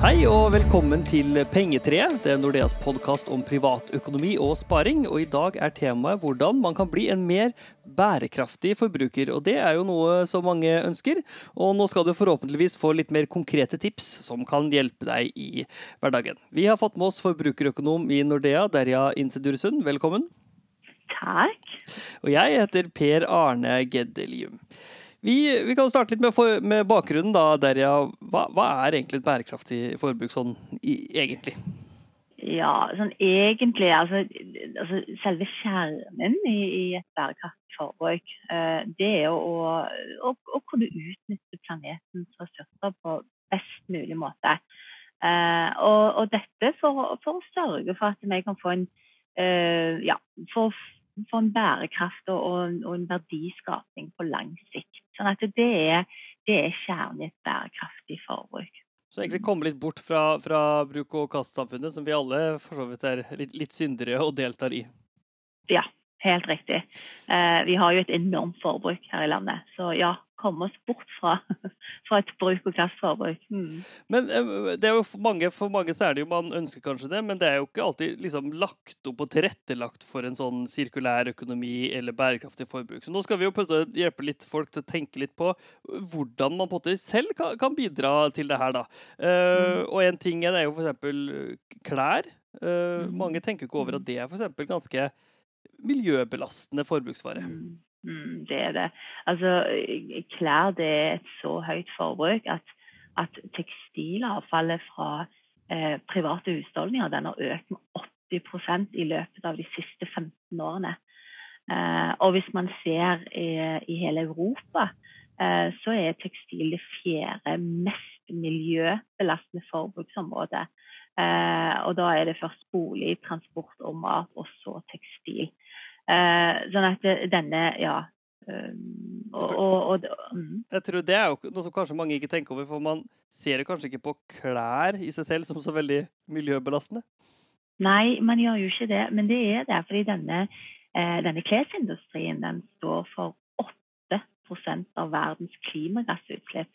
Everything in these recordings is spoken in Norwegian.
Hei og velkommen til Pengetreet, det er Nordeas podkast om privatøkonomi og sparing. Og i dag er temaet hvordan man kan bli en mer bærekraftig forbruker. Og det er jo noe som mange ønsker. Og nå skal du forhåpentligvis få litt mer konkrete tips som kan hjelpe deg i hverdagen. Vi har fått med oss forbrukerøkonom i Nordea, Derja Insedursund. Velkommen. Takk. Og jeg heter Per Arne Geddelium. Vi, vi, kan starte litt med, for, med bakgrunnen. da, Derja. Hva, hva, er egentlig et bærekraftig forbruk sånn i, egentlig? Ja, sånn egentlig altså, altså Selve kjernen i, i, et bærekraftig forbruk, uh, det er å, å, å, kunne utnytte planetens ressurser på best mulig måte. Uh, og, og, dette for, for, å sørge for at vi kan få en uh, ja, for, for en bærekraft og, og, en verdiskaping på lang sikt. Sånn at det er, det er kjernen i et bærekraftig forbruk. Så egentlig komme litt bort fra, fra bruk- og kastsamfunnet, som vi alle for så vidt er litt, litt syndere og deltar i? Ja, helt riktig. Eh, vi har jo et enormt forbruk her i landet. Så ja, komme oss bort fra, fra et bruk- og kastforbruk. Mm. Men eh, det er jo for mange, for mange så er det jo man ønsker kanskje det, men det er jo ikke alltid liksom lagt opp og tilrettelagt for en sånn sirkulær økonomi eller bærekraftig forbruk. Så nå skal vi jo prøve å hjelpe litt folk til å tenke litt på hvordan man på en måte selv kan, kan bidra til det her, da. Uh, og en ting er det jo f.eks. klær. Uh, mange tenker ikke over at det er f.eks. ganske miljøbelastende forbruksvare. Mm. Mm, det er det. Altså, klær det er et så høyt forbruk at, at tekstilavfallet fra eh, private husholdninger den har økt med 80% i løpet av de siste 15 årene. Eh, og hvis man ser i, i hele Europa, eh, så er tekstil det fjerde mest miljøbelastende forbruksområdet. Eh, og da er det først bolig, transport og mat, og så tekstil. Eh, sånn at denne, ja. Eh, og, og, og, mm. Jeg tror Det er jo noe som kanskje mange ikke tenker over, for man ser kanskje ikke på klær i seg selv som så veldig miljøbelastende? Nei, man gjør jo ikke det. Men det er det fordi denne, eh, denne klesindustrien den står for 8% av verdens klimagassutslipp.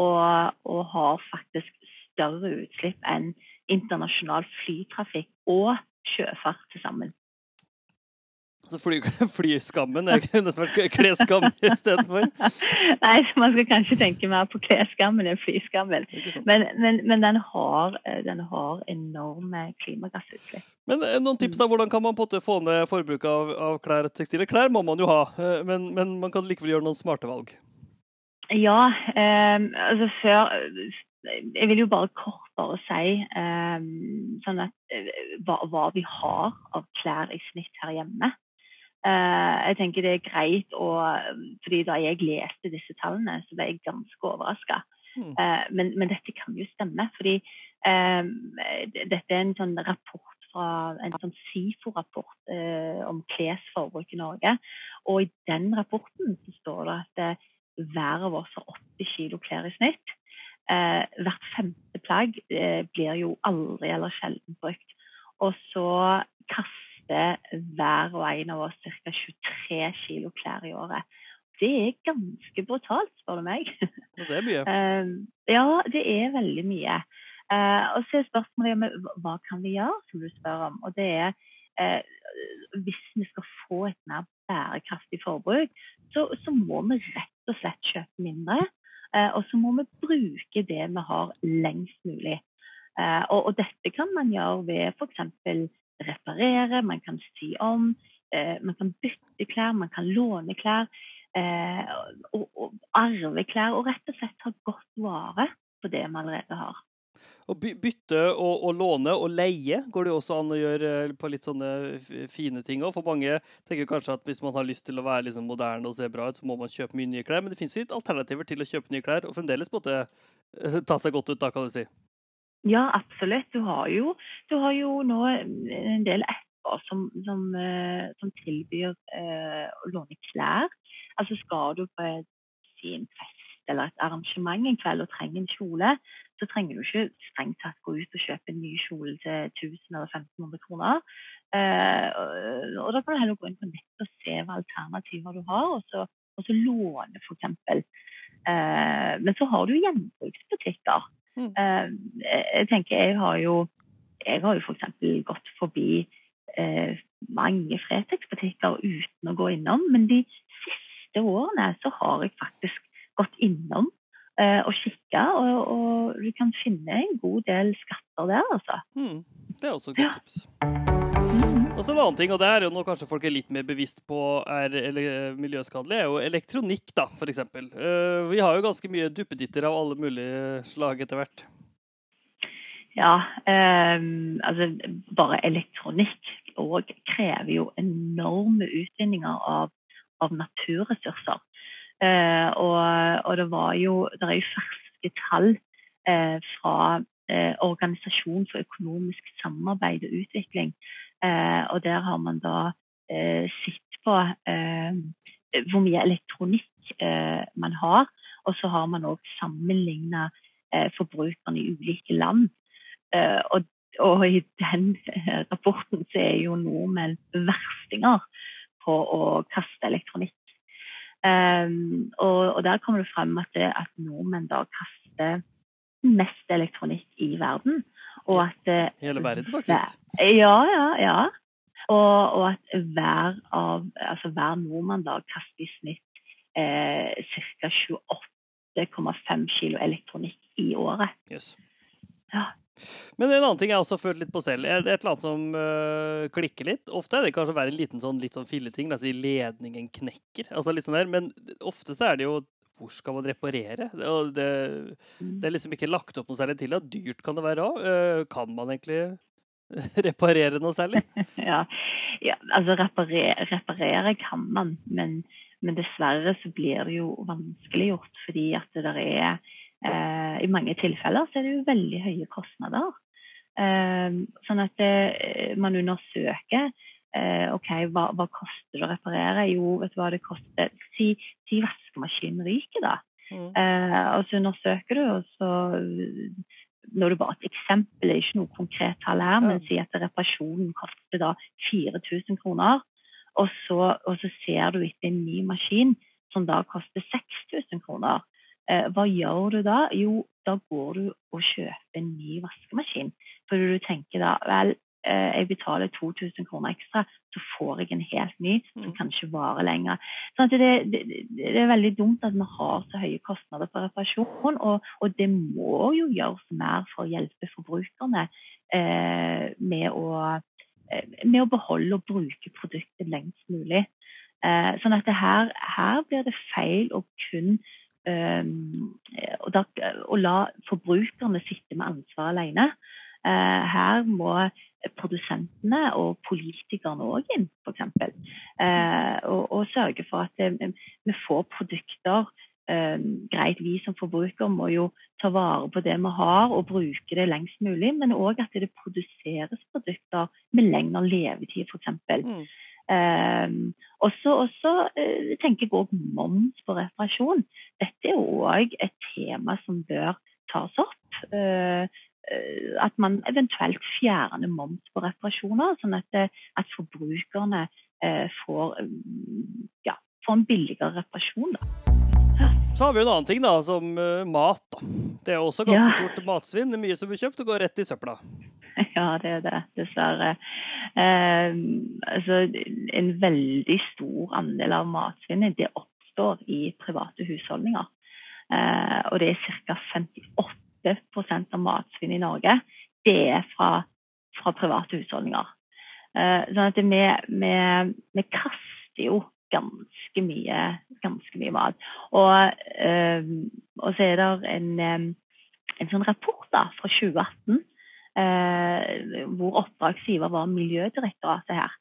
Og, og, har faktisk større utslipp enn internasjonal flytrafikk og sjøfart til sammen. Så fly, flyskammen er nesten vært klesskam istedenfor? Nei, man skal kanskje tenke mer på klesskammen enn flyskammen. Men, men, men den, har, eh, den, har, enorme klimagassutslipp. Men eh, noen tips da, Hvordan kan man på få ned forbruket av, av klær og tekstiler? Klær må man jo ha, eh, men, men, man kan likevel gjøre noen smarte valg? Ja, eh, altså før Jeg vil jo bare kort bare si eh, sånn at, hva, hva vi har av klær i snitt her hjemme. Uh, jeg tenker det er greit å fordi Da jeg leste disse tallene, så ble jeg ganske overraska. Mm. Uh, men, men, dette kan jo stemme. fordi uh, dette er en sånn rapport fra en sånn SIFO-rapport om klesforbruk i Norge. Og i den rapporten så står det at hver av oss har 80 kilo klær i snitt. hvert femte plagg blir jo aldri eller sjelden brukt. Og så kaster mister hver og en av oss ca. 23 kilo klær i året. Det er ganske brutalt, spør du meg. Det er mye? Ehm, ja, det er veldig mye. Eh, og så er spørsmålet hva kan vi gjøre, som du spør om. Og det er eh, hvis vi skal få et mer bærekraftig forbruk, så, så må vi rett og slett kjøpe mindre. Eh, og så må vi bruke det vi har lengst mulig. Og, og dette kan man gjøre ved f.eks reparere, man kan sy om, eh, man kan bytte klær, man kan låne klær. Eh, og, og, arve klær, og rett og slett ta godt vare på det man allerede har. Og Bytte og, og, låne og leie går det også an å gjøre eh, på litt sånne fine ting òg. For mange tenker kanskje at hvis man har lyst til å være liksom moderne og se bra ut, så må man kjøpe mye nye klær. Men det finnes litt alternativer til å kjøpe nye klær og fremdeles måtte ta seg godt ut, da, kan du si. Ja, absolutt. Du har jo, du har jo nå en del apper som, som, eh, som tilbyr eh, å låne klær. Altså skal du på en fin fest eller et arrangement en kveld og trenger en kjole, så trenger du ikke strengt tatt gå ut og kjøpe en ny kjole til 1000 eller 1500 kroner. Eh, og da kan du heller gå inn på nettet og se hva alternativer du har, og så, og så låne f.eks. Eh, men så har du gjenbruksbutikker. Mm. Eh, jeg tenker jeg har jo jeg har jo f.eks. gått forbi eh, mange Fretex-butikker uten å gå innom, men de siste årene så har jeg faktisk gått innom eh, og kikka, og, og, du kan finne en god del skatter der, altså. Mm. Det er også et godt tips. Mm. Og så en annen ting, og det er jo noe kanskje folk er litt mer bevisst på er miljøskadelig, er jo elektronikk, da, f.eks. Uh, vi har jo ganske mye duppeditter av alle mulige slag etter hvert. Ja, eh, altså bare elektronikk og krever jo enorme utvinninger av, av naturressurser. Eh, og, og det var jo Det er jo ferske tall eh, fra eh, Organisasjon for økonomisk samarbeid og utvikling. Eh, og der har man da eh, sett på eh, hvor mye elektronikk man har. Og så har man òg sammenligna forbrukerne i ulike land. Og, og i den rapporten så er jo nordmenn verstinger på å kaste elektronikk. Og, og der kommer det frem at, det, at nordmenn da kaster mest elektronikk i verden. Og at eh, Hele verden, faktisk. Ja, ja, ja. Og, og at hver, av, altså hver nordmann da kaster i snitt eh, ca. 28,5 kilo elektronikk i året. Yes. Ja. Men en annen ting jeg også har følt litt på selv, et eller annet som øh, klikker litt. Ofte er det kanskje å være en liten sånn, litt sånn filleting, la oss si ledningen knekker. altså litt sånn der, Men ofte så er det jo hvor skal man reparere? Det, det, det er liksom ikke lagt opp noe særlig til det. Dyrt kan det være òg. kan man egentlig reparere noe særlig? ja. ja, altså reparere, reparere kan man, men, men, dessverre så blir det jo vanskeliggjort fordi at det der er eh, I mange tilfeller så er det jo veldig høye kostnader. Eh, sånn at det, man undersøker eh, OK, hva, hva koster det å reparere? Jo, vet du hva det koster? Si, si vaskemaskinen ryker, da. Mm. Eh, og så undersøker du, og så Nå er det bare et eksempel, det er ikke noe konkret tall her, men si at reparasjonen koster da 4000 kroner. Og så, og så ser du etter en ny maskin som da koster 6000 kroner. Eh, hva gjør du da? Jo, da går du og kjøper en ny vaskemaskin. For du tenker da vel, eh, jeg betaler 2000 kroner ekstra, så får jeg en helt ny som Mm. kanskje varer lenger. Sånn det, det, det er veldig dumt at vi har så høye kostnader på reparasjon, og, og det må jo gjøres mer for å hjelpe forbrukerne eh, med, å, eh, med å beholde og bruke produktet lengst mulig. Eh, sånn at det her, her blir det feil å kun um, og da, å la forbrukerne sitte med ansvar alene. Eh, her må produsentene og politikerne òg inn, f.eks. Eh, og, og sørge for at eh, vi får produkter eh, greit, vi som forbrukere må jo ta vare på det vi har og bruke det lengst mulig, men òg at det produseres produkter med lengre levetid, f.eks. Mm. Um, og så uh, tenker jeg òg moms på reparasjon. Dette er òg et tema som bør tas opp. Uh, at man eventuelt fjerner moms på reparasjoner, sånn at, at forbrukerne får, um, ja, får en billigere reparasjon. Da. Så har vi en annen ting, da, som mat. da. Det er også ganske Ja. stort matsvinn. Det er mye som blir kjøpt og går rett i søpla. Ja, det er det, dessverre. Eh, altså, en veldig stor andel av matsvinnet det oppstår i private husholdninger. Eh, og det er ca. 58 av matsvinnet i Norge det er fra, fra private husholdninger. Eh, sånn at vi, vi, vi kaster jo ganske mye, ganske mye mat. Og, eh, og så er det en, eh, en sånn rapport da, fra 2018 Eh, hvor oppdragsgiver var Miljødirektoratet her.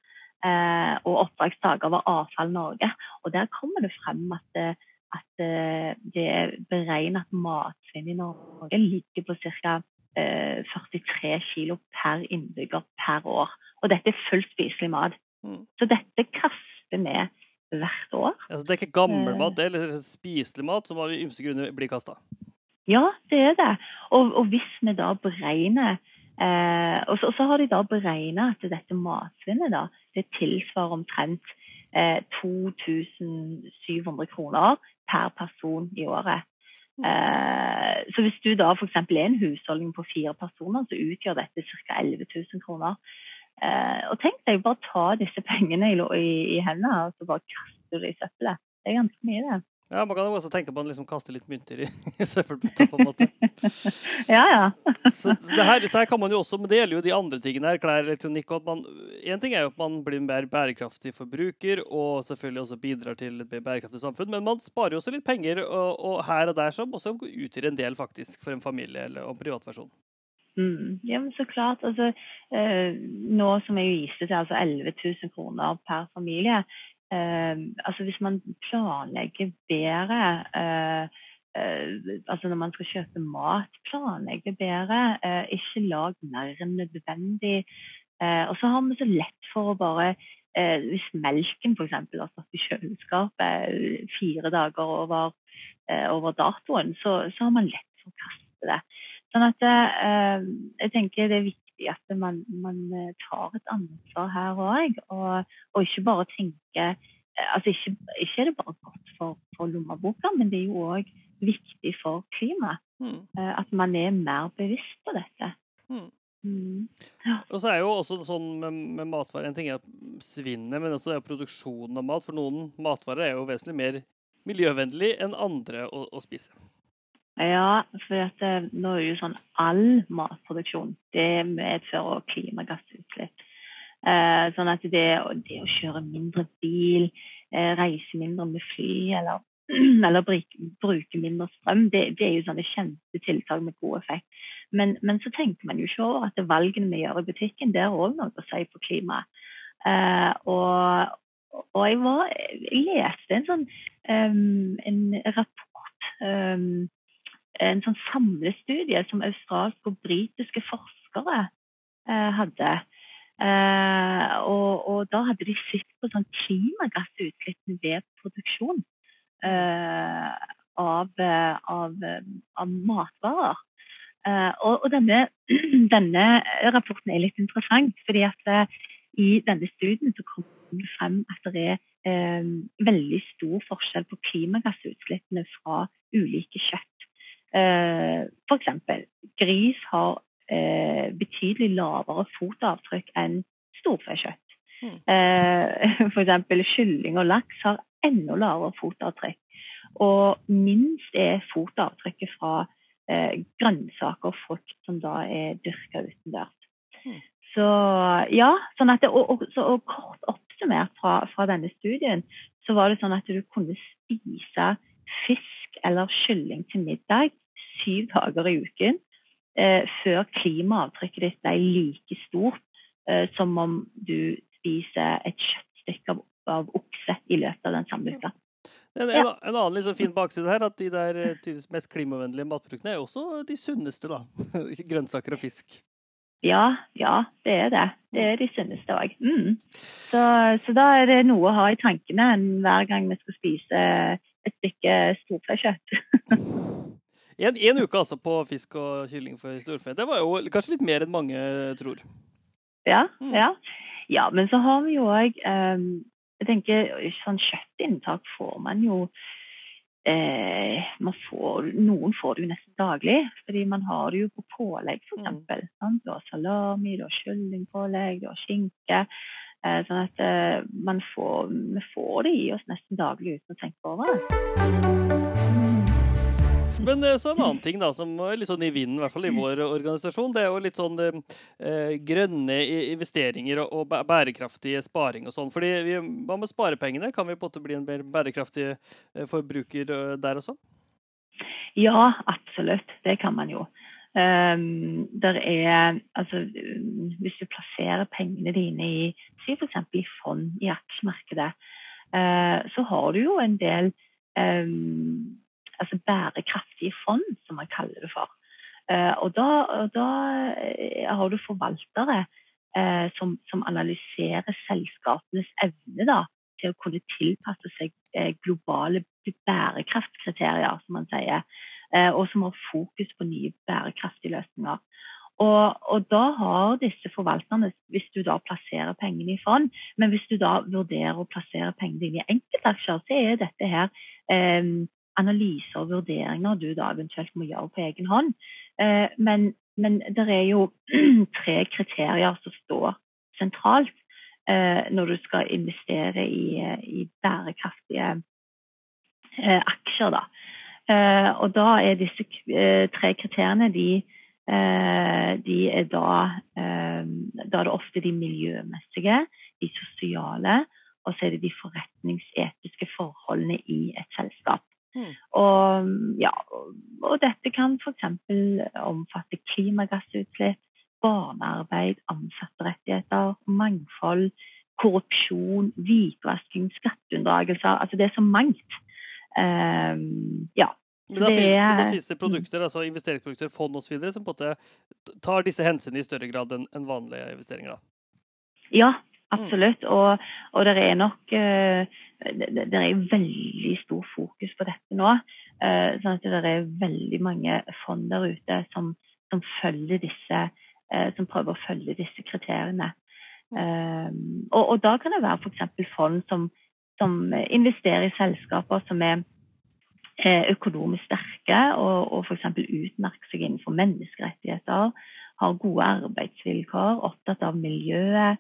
Og oppdragstaker var Avfall Norge. Og der kommer det frem at, at eh, det er beregnet at matsvinn i Norge ligger på ca. 43 kilo per innbygger per år. Og dette er fullt spiselig mat. Mm. Så dette kaster vi hvert år. Altså, det er ikke gammel Eh. mat, det er spiselig mat som av ymse grunner blir kasta. Ja, det er det. Og, og hvis vi da beregner eh, og, så, og så har de da beregna at dette matsvinnet da, det tilsvarer omtrent eh, 2700 kroner per person i året. Eh, så hvis du da f.eks. er en husholdning på fire personer, så utgjør dette ca. 11 000 kroner. Eh, og tenk deg bare ta disse pengene i, i, i hendene og så bare kaste det i søppelet. Det er ganske mye, det. Ja, Man kan jo også tenke på å liksom kaste litt mynter i, i søppelbøtta, på en måte. ja, ja. så, det her, så, her, kan man jo også, men det gjelder jo de andre tingene her, klær, elektronikk og at man, En ting er jo at man blir mer bærekraftig forbruker, og selvfølgelig også bidrar til et mer bærekraftig samfunn, men man sparer jo også litt penger og, og her og der som også utgjør en del faktisk for en familie eller en privatperson. Mm. Ja, men så klart. Altså, eh, nå som jeg viste til, altså 11 000 kroner per familie. Eh, altså Hvis man planlegger bedre eh, eh, altså Når man skal kjøpe mat, planlegge bedre. Eh, ikke lag mer enn nødvendig. Og så har vi så lett for å bare Hvis melken f.eks. har stått i kjøleskapet fire dager over, over datoen, så, så, har man lett for å kaste det. Sånn at jeg tenker det er viktig viktig at man, man eh, tar et ansvar her òg, og, og, ikke bare tenker eh, altså ikke, ikke, er det bare godt for, for lommeboka, men det er jo òg viktig for klimaet. Mm. Eh, at man er mer bevisst på dette. Mm. Mm. Ja. Og så er jo også sånn med, med matvarer En ting er svinnet, men også er produksjonen av mat. For noen matvarer er jo vesentlig mer miljøvennlig enn andre å, å spise. Ja, for eh, nå er jo sånn all matproduksjon det medfører klimagassutslipp. Eh, sånn at det, det, å kjøre mindre bil, eh, reise mindre med fly eller, eller bruke, mindre strøm, det, det, er jo sånne kjente tiltak med god effekt. Men, men, så tenker man jo ikke over at valgene vi gjør i butikken, det har òg noe å si på klimaet. Eh, og, og jeg, var, jeg, leste en sånn um, en rapport um, en sånn samlestudie som australske og britiske forskere eh, hadde. Eh, og, og, da hadde de sett på sånn klimagassutslippene ved produksjon eh, av, av, av, matvarer. Eh, og, og denne, denne, rapporten er litt interessant, fordi at eh, i denne studien så kom det frem at det er eh, veldig stor forskjell på klimagassutslippene fra ulike kjøtt. Eh, F.eks. gris har eh, betydelig lavere fotavtrykk enn storfekjøtt. Mm. Eh, F.eks. kylling og laks har enda lavere fotavtrykk. Og minst er fotavtrykket fra eh, grønnsaker og frukt som da er dyrka utendørs. Mm. Så ja, sånn at det, og, og, så, og, kort oppsummert fra, fra, denne studien, så var det sånn at du kunne spise fisk eller kylling til middag syv dager i uken eh, før klimaavtrykket ditt ble like stort eh, som om du spiser et kjøttstykke av, av, okse i løpet av den samme uka. En, en, en, annen liksom fin bakside her, at de der eh, mest klimavennlige matproduktene er også de sunneste. da. Grønnsaker og fisk. Ja, ja, det er det. Det er de sunneste òg. Mm. Så, så, da er det noe å ha i tankene hver gang vi skal spise et stykke storfekjøtt. en, en, uke altså på fisk og kylling for storfe. Det var jo kanskje litt mer enn mange tror. Ja, mm. ja. ja men så har vi jo òg um, Jeg tenker sånn kjøttinntak får man jo eh, man får, Noen får det jo nesten daglig, fordi man har det jo på pålegg, f.eks. Mm. Du har salami, du har kyllingpålegg, du har skinke. Eh, sånn at eh, man får, vi får det i oss nesten daglig uten å tenke over det. Men eh, så en annen ting da, som er litt sånn i vinden, i hvert fall i vår organisasjon, det er jo litt sånn eh, grønne investeringer og, og, bærekraftige sparing og sånn. Fordi vi, Hva med sparepengene? Kan vi på en måte bli en mer bærekraftig forbruker der også? Ja, absolutt. Det kan man jo. Um, der er, altså, hvis du plasserer pengene dine i si f.eks. i fond i aksjemarkedet, uh, så har du jo en del um, altså bærekraftige fond, som man kaller det for. Uh, og da, da, eh, har du forvaltere uh, som, som, analyserer selskapenes evne da, til å kunne tilpasse seg globale bærekraftkriterier, som man sier. Eh, og som har fokus på nye bærekraftige løsninger. Og, og, da har disse forvalterne, hvis du da plasserer pengene i fond, men hvis du da vurderer å plassere pengene dine i enkeltaksjer, så er dette her eh, analyser og vurderinger du da eventuelt må gjøre på egen hånd. Eh, men, men det er jo tre kriterier som står sentralt eh, når du skal investere i, i bærekraftige eh, aksjer. Da. Og da er disse tre kriteriene de, de er da, da er det ofte de miljømessige, de sosiale og så er det de forretningsetiske forholdene i et selskap. Mm. Og, ja, og, dette kan f.eks. omfatte klimagassutslipp, barnearbeid, ansatterettigheter, mangfold, korrupsjon, hvitvasking, skatteunndragelser. Altså det er så mangt. Um, ja. Men da, det, finnes det produkter, altså investeringsprodukter, fond osv. som på en måte tar disse hensynene i større grad enn vanlige investeringer? da? Ja, Absolutt. Og, og det er nok uh, det, er veldig stor fokus på dette nå. Uh, sånn at det er veldig mange fond der ute som, som disse uh, som prøver å følge disse kriteriene. Og, og, da kan det være f.eks. fond som, som, investerer i selskaper som er økonomisk sterke og, og f.eks. utmerker seg innenfor menneskerettigheter, har gode arbeidsvilkår, opptatt av miljøet.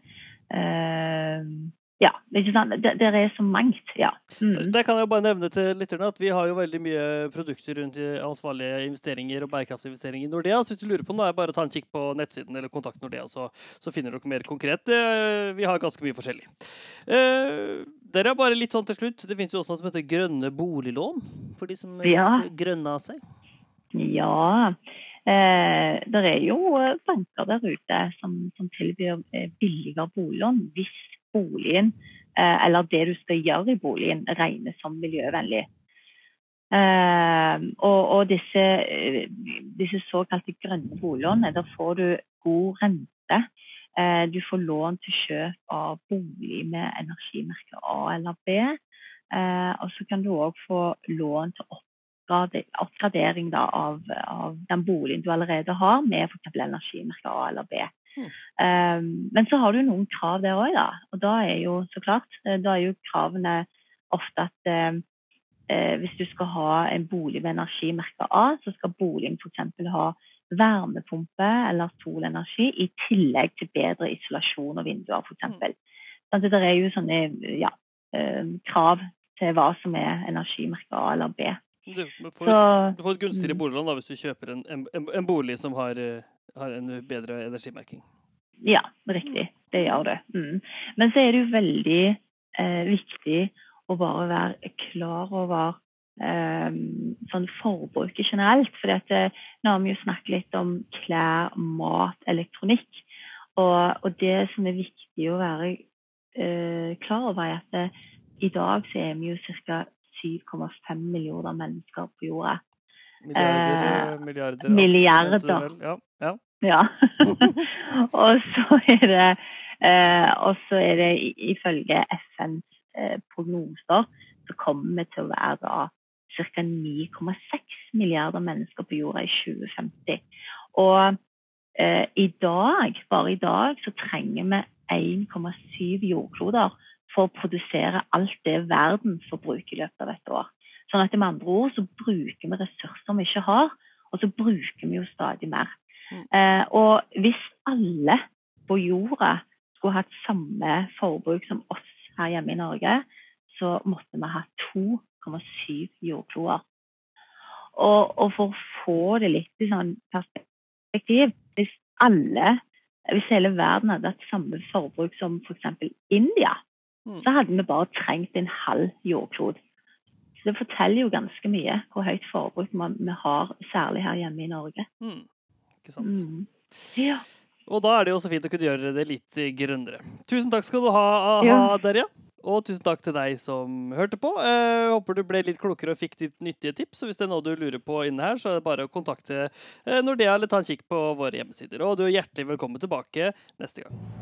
Uh, ja? Det, det, er så mangt. ja. Mm. Det kan jeg bare nevne til lytterne at Vi har jo veldig mye produkter rundt ansvarlige investeringer og bærekraftsinvesteringer i Nordea. Så hvis du lurer på noe, er bare å ta en kikk på nettsiden eller kontakt Nordea, så, så finner dere mer konkret. Vi har ganske mye forskjellig. Eh, dere er bare litt sånn til slutt. Det finnes jo også noe som heter grønne boliglån, for de som er ja. grønne av seg. Ja. Eh, det er jo banker der ute som, som tilbyr eh, billigere boliglån hvis boligen eh, eller det du skal gjøre i boligen, regnes som miljøvennlig. Eh, og, og disse, eh, disse, såkalte grønne boliglånene, der får du god rente. du får lån til kjøp av bolig med energimerke A eller B. og så kan du òg få lån til opp oppgradering da, av, av, den boligen du allerede har, med f.eks. energimerker A eller B. Um, men så har du noen krav der òg, da. Og da er jo så klart eh, da er jo kravene ofte at uh, hvis du skal ha en bolig med energimerke A, så skal boligen f.eks. ha varmepumpe eller solenergi i tillegg til bedre isolasjon og vinduer, f.eks. Mm. Så det er jo sånne ja, uh, krav til hva som er energimerke A eller B. Du, får, så, du får et gunstigere mm. boliglån da, hvis du kjøper en, en, en bolig som har, eh, har, en bedre energimerking. Ja, riktig. Det gjør det. Mm. Men så er det jo veldig eh, viktig å bare være klar over eh, sånn forbruket generelt. For eh, nå har vi jo snakket litt om klær, mat, elektronikk. Og, og det som er viktig å være eh, klar over, er at det, i dag så er vi jo ca. 7,5 millioner mennesker på jorda. Milliarder. Eh, milliarder, milliarder. Ja. Ja. og så er det eh, Og så er det ifølge FNs eh, prognoser så kommer vi til å være ca. 9,6 milliarder mennesker på jorda i 2050. Og eh, i dag, bare i dag, så trenger vi 1,7 jordkloder for å produsere alt det verden forbruker i løpet av et år. Sånn at med andre ord så bruker vi ressurser vi ikke har, og så bruker vi jo stadig mer. Mm. Eh, og hvis alle på jorda skulle hatt samme forbruk som oss her hjemme i Norge, så måtte vi ha 2,7 jordkloer. Og, og, for å få det litt i sånn perspektiv Hvis alle, hvis hele verden hadde hatt samme forbruk som f.eks. India, Mm. så hadde vi bare trengt en halv jordklode. Så det forteller jo ganske mye hvor høyt forbruk vi har, særlig her hjemme i Norge. Mm. Ikke sant. Mm. Ja. Og da er det jo så fint å kunne gjøre det litt grønnere. Tusen takk skal du ha, ha ja. Derja. Og tusen takk til deg som hørte på. Jeg eh, håper du ble litt klokere og fikk ditt nyttige tips. Og hvis det er noe du lurer på inne her, så er det bare å kontakte eh, Nordea eller ta en kikk på våre hjemmesider. Og du er hjertelig velkommen tilbake neste gang.